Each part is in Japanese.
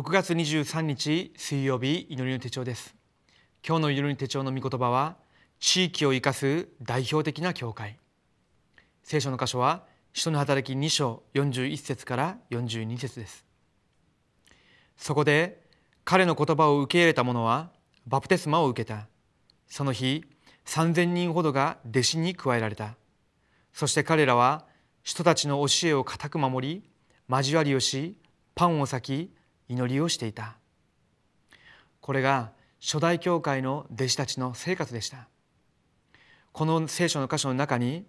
6月23日水曜日祈りの手帳です。今日の祈りの手帳の御言葉は地域を生かす代表的な教会。聖書の箇所は人の働き2章41節から42節です。そこで彼の言葉を受け入れた者はバプテスマを受けた。その日3,000人ほどが弟子に加えられた。そして彼らは人たちの教えを固く守り交わりをしパンを裂き祈りをしていた。これが初代教会の弟子たちの生活でした。この聖書の箇所の中に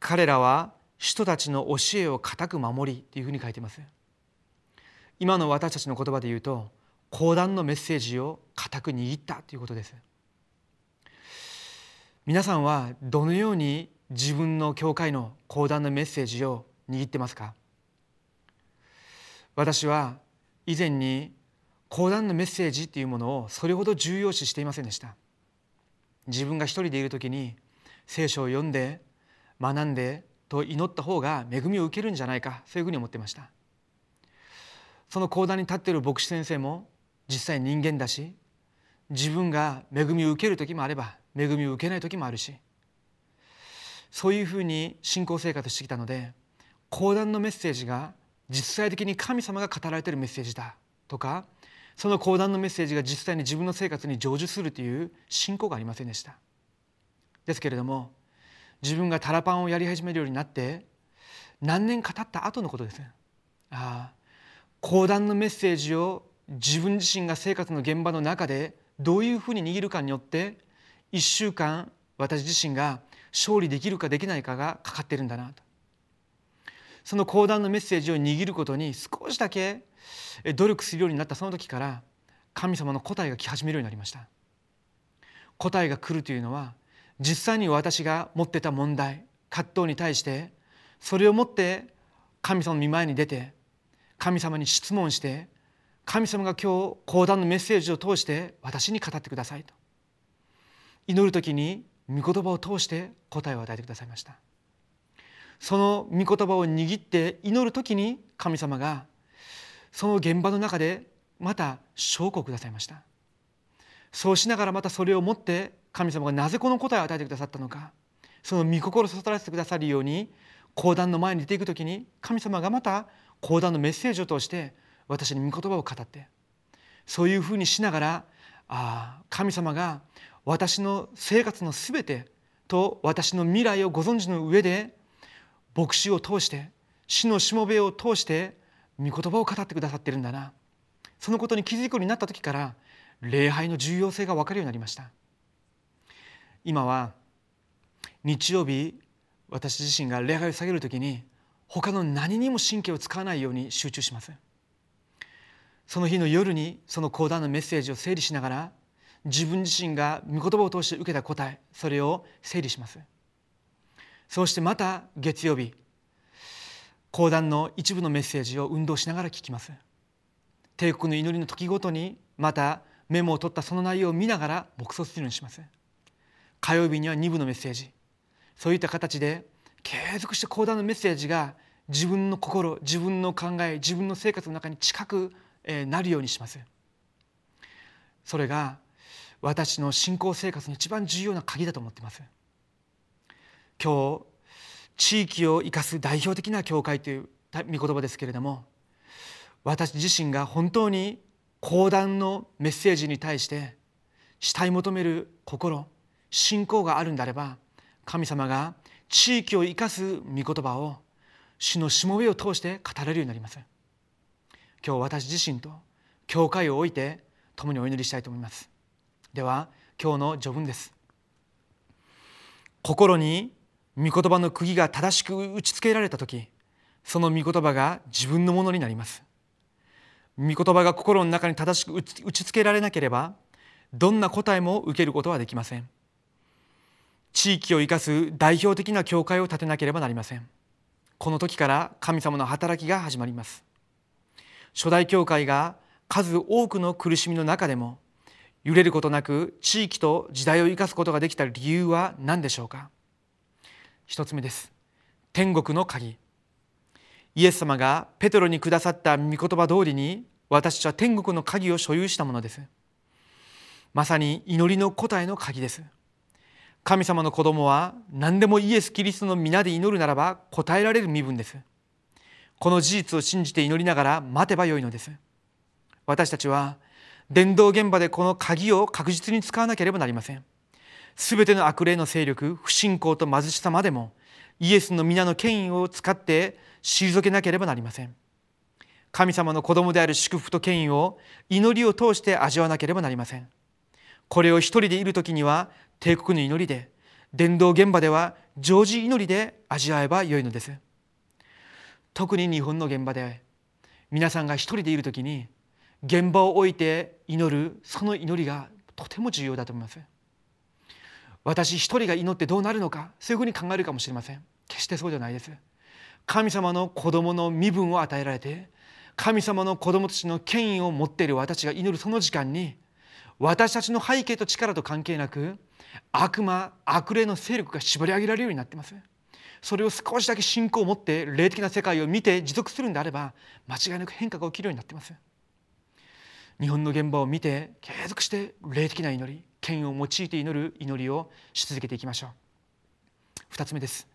彼らは人たちの教えを固く守りというふうに書いています。今の私たちの言葉で言うと講談のメッセージを固く握ったということです。皆さんはどのように自分の教会の講談のメッセージを握ってますか？私は以前に講談のメッセージっていうものをそれほど重要視していませんでした。自分が一人でいる時に聖書を読んで学んでと祈った方が恵みを受けるんじゃないかそういうふうに思ってました。その講談に立っている牧師先生も実際人間だし自分が恵みを受ける時もあれば恵みを受けない時もあるしそういうふうに信仰生活してきたので講談のメッセージが実際的に神様が語られているメッセージだ。とかその講談のメッセージが実際に自分の生活に成就するという信仰がありませんでした。ですけれども自分がタラパンをやり始めるようになって何年か経った後のことです。ああ講談のメッセージを自分自身が生活の現場の中でどういうふうに握るかによって1週間私自身が勝利できるかできないかがかかってるんだなと。その講談のメッセージを握ることに少しだけ努力するようになったその時から神様の答えが来始めるようになりました。答えが来るというのは実際に私が持ってた問題葛藤に対してそれを持って神様の御前に出て神様に質問して神様が今日講談のメッセージを通して私に語ってくださいと。祈る時に御言葉を通して答えを与えてくださいました。その御言葉を握って祈る時に神様がその現場の中でまた証拠をくださいました。そうしながらまたそれを持って神様がなぜこの答えを与えてくださったのか。その御心を悟らせてくださるように講談の前に出ていく時に神様がまた講談のメッセージを通して私に御言葉を語ってそういうふうにしながらああ神様が私の生活のすべてと私の未来をご存知の上で牧師を通して死のしもべを通して御言葉を語ってくださってるんだな。そのことに気づくようになった時から礼拝の重要性が分かるようになりました。今は日曜日私自身が礼拝を下げる時に他の何にも神経を使わないように集中します。その日の夜にその講談のメッセージを整理しながら自分自身が御言葉を通して受けた答えそれを整理します。そしてまた月曜日講談の一部のメッセージを運動しながら聞きます。帝国の祈りの時ごとにまたメモを取ったその内容を見ながら黙想するようにします。火曜日には2部のメッセージ。そういった形で継続して講談のメッセージが自分の心自分の考え自分の生活の中に近くなるようにします。それが私の信仰生活の一番重要な鍵だと思っています。今日地域を生かす代表的な教会という御言葉ですけれども私自身が本当に講談のメッセージに対して慕い求める心信仰があるんであれば神様が地域を生かす御言葉を主のしもべを通して語れるようになります。今日私自身と教会を置いて共にお祈りしたいと思います。では今日の序文です。心に御言葉の釘が正しく打ちつけられた時その御言葉が自分のものになります。御言葉が心の中に正しく打ちつけられなければどんな答えも受けることはできません。地域を生かす代表的な教会を建てなければなりません。この時から神様の働きが始まります。初代教会が数多くの苦しみの中でも揺れることなく地域と時代を生かすことができた理由は何でしょうか。一つ目です。天国の鍵。イエス様がペトロにくださった御言葉通りに私たちは天国の鍵を所有したものです。まさに祈りの答えの鍵です。神様の子供は何でもイエス・キリストの皆で祈るならば答えられる身分です。この事実を信じて祈りながら待てばよいのです。私たちは伝道現場でこの鍵を確実に使わなければなりません。すべての悪霊の勢力不信仰と貧しさまでもイエスの皆の権威を使って退けなければなりません。神様の子供である祝福と権威を祈りを通して味わわなければなりません。これを一人でいる時には帝国の祈りで伝道現場では常時祈りで味わえばよいのです。特に日本の現場で皆さんが一人でいる時に現場を置いて祈るその祈りがとても重要だと思います。私一人が祈ってどうなるのかそういうふうに考えるかもしれません。決してそうじゃないです。神様の子供の身分を与えられて神様の子供たちの権威を持っている私が祈るその時間に私たちの背景と力と関係なく悪魔悪霊の勢力が絞り上げられるようになっています。それを少しだけ信仰を持って霊的な世界を見て持続するんであれば間違いなく変化が起きるようになっています。日本の現場を見て継続して霊的な祈り剣を用いて祈る祈りをし続けていきましょう。2つ目です。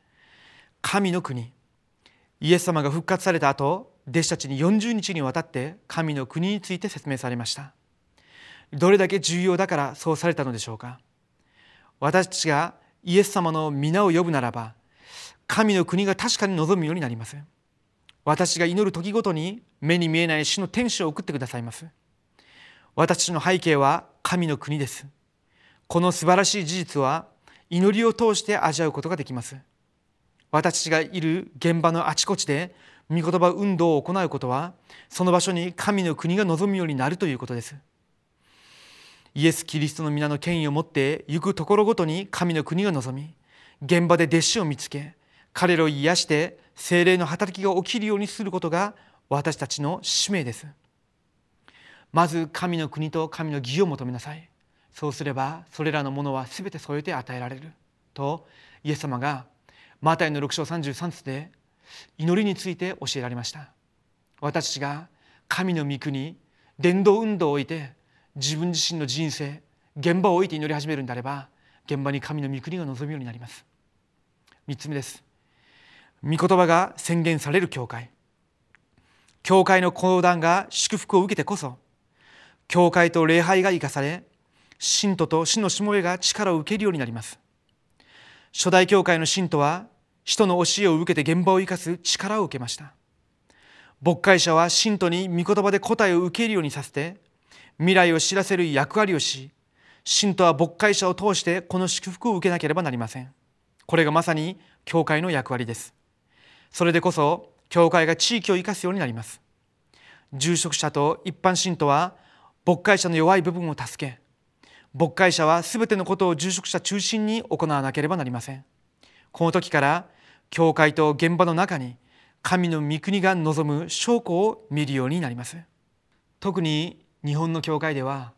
神の国。イエス様が復活された後弟子たちに40日にわたって神の国について説明されました。どれだけ重要だからそうされたのでしょうか。私たちがイエス様の皆を呼ぶならば神の国が確かに望むようになります。私が祈る時ごとに目に見えない死の天使を送ってくださいます。私たちの背景は神の国です。この素晴らしい事実は祈りを通して味わうことができます。私たちがいる現場のあちこちで御言葉運動を行うことはその場所に神の国が望むようになるということです。イエス・キリストの皆の権威を持って行くところごとに神の国が望み現場で弟子を見つけ彼らを癒して精霊の働きが起きるようにすることが私たちの使命です。まず神の国と神の義を求めなさい。そうすればそれらのものは全て添えて与えられる。とイエス様がマタイの6章33節で祈りについて教えられました。私たちが神の御国伝道運動を置いて自分自身の人生現場を置いて祈り始めるんであれば現場に神の御国が望むようになります。3つ目です。御言葉が宣言される教会。教会の講談が祝福を受けてこそ教会と礼拝が生かされ信徒と死のしもべが力を受けるようになります。初代教会の信徒は使徒の教えを受けて現場を生かす力を受けました。牧会者は信徒に御言葉で答えを受けるようにさせて未来を知らせる役割をし信徒は牧会者を通してこの祝福を受けなければなりません。これがまさに教会の役割です。それでこそ教会が地域を生かすようになります。住職者と一般信徒は牧会者の弱い部分を助け牧会者は全てのことを住職者中心に行わなければなりません。この時から教会と現場の中に神の御国が望む証拠を見るようになります。特に日本の教会では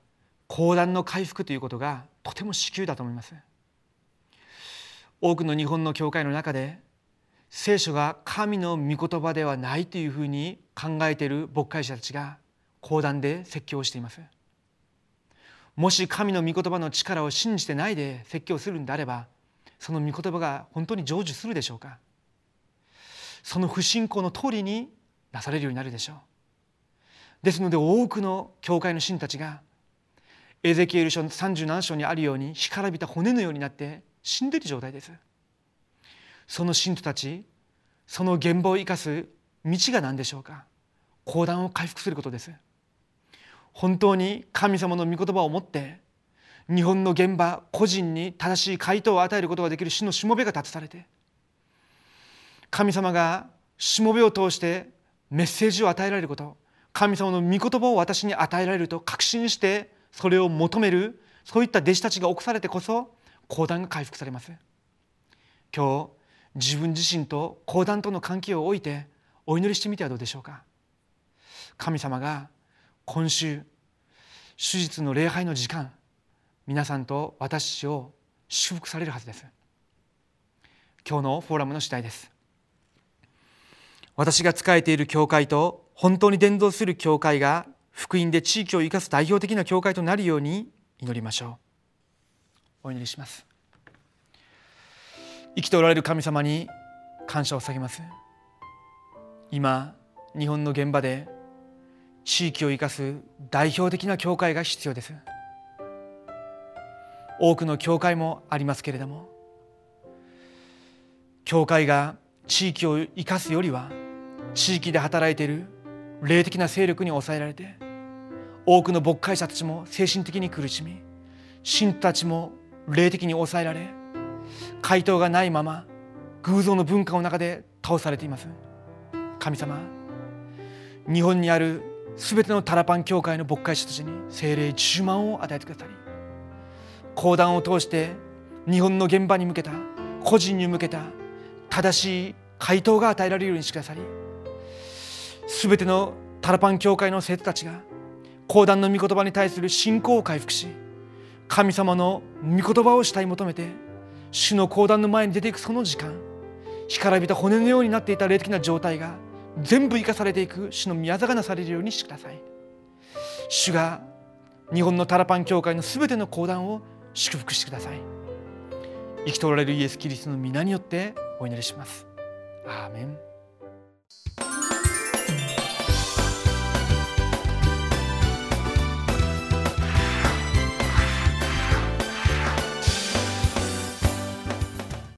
講談の回復ということがとても至急だと思います。多くの日本の教会の中で聖書が神の御言葉ではないというふうに考えている牧会者たちが講談で説教をしています。もし神の御言葉の力を信じてないで説教するんであればその御言葉が本当に成就するでしょうか？その不信仰の通りになされるようになるでしょう。ですので多くの教会の信たちがエゼキエル書37章にあるように干からびた骨のようになって死んでいる状態です。その信徒たちその現場を生かす道が何でしょうか？講談を回復することです。本当に神様の御言葉を持って日本の現場個人に正しい回答を与えることができる主のしもべが立たされて神様がしもべを通してメッセージを与えられること神様の御言葉を私に与えられると確信してそれを求めるそういった弟子たちが起こされてこそ講談が回復されます。今日自分自身と講談との関係を置いてお祈りしてみてはどうでしょうか。神様が今週手術の礼拝の時間皆さんと私を祝福されるはずです。今日のフォーラムの主題です。私が仕えている教会と本当に伝道する教会が福音で地域を生かす代表的な教会となるように祈りましょう。お祈りします。生きておられる神様に感謝を下げます。今日本の現場で地域を生かす代表的な教会が必要です。多くの教会もありますけれども教会が地域を生かすよりは地域で働いている霊的な勢力に抑えられて多くの牧会者たちも精神的に苦しみ信徒たちも霊的に抑えられ回答がないまま偶像の文化の中で倒されています。神様日本にあるすべてのタラパン教会の牧会者たちに精霊10万を与えてくださり講談を通して日本の現場に向けた個人に向けた正しい回答が与えられるようにしてくださりすべてのタラパン教会の生徒たちが講談の御言葉に対する信仰を回復し神様の御言葉を慕い求めて主の講談の前に出ていくその時間干からびた骨のようになっていた霊的な状態が全部生かされていく主の宮座がなされるようにしてください。主が日本のタラパン教会のすべての講談を祝福してください。生きておられるイエス・キリストの皆によってお祈りします。アーメン。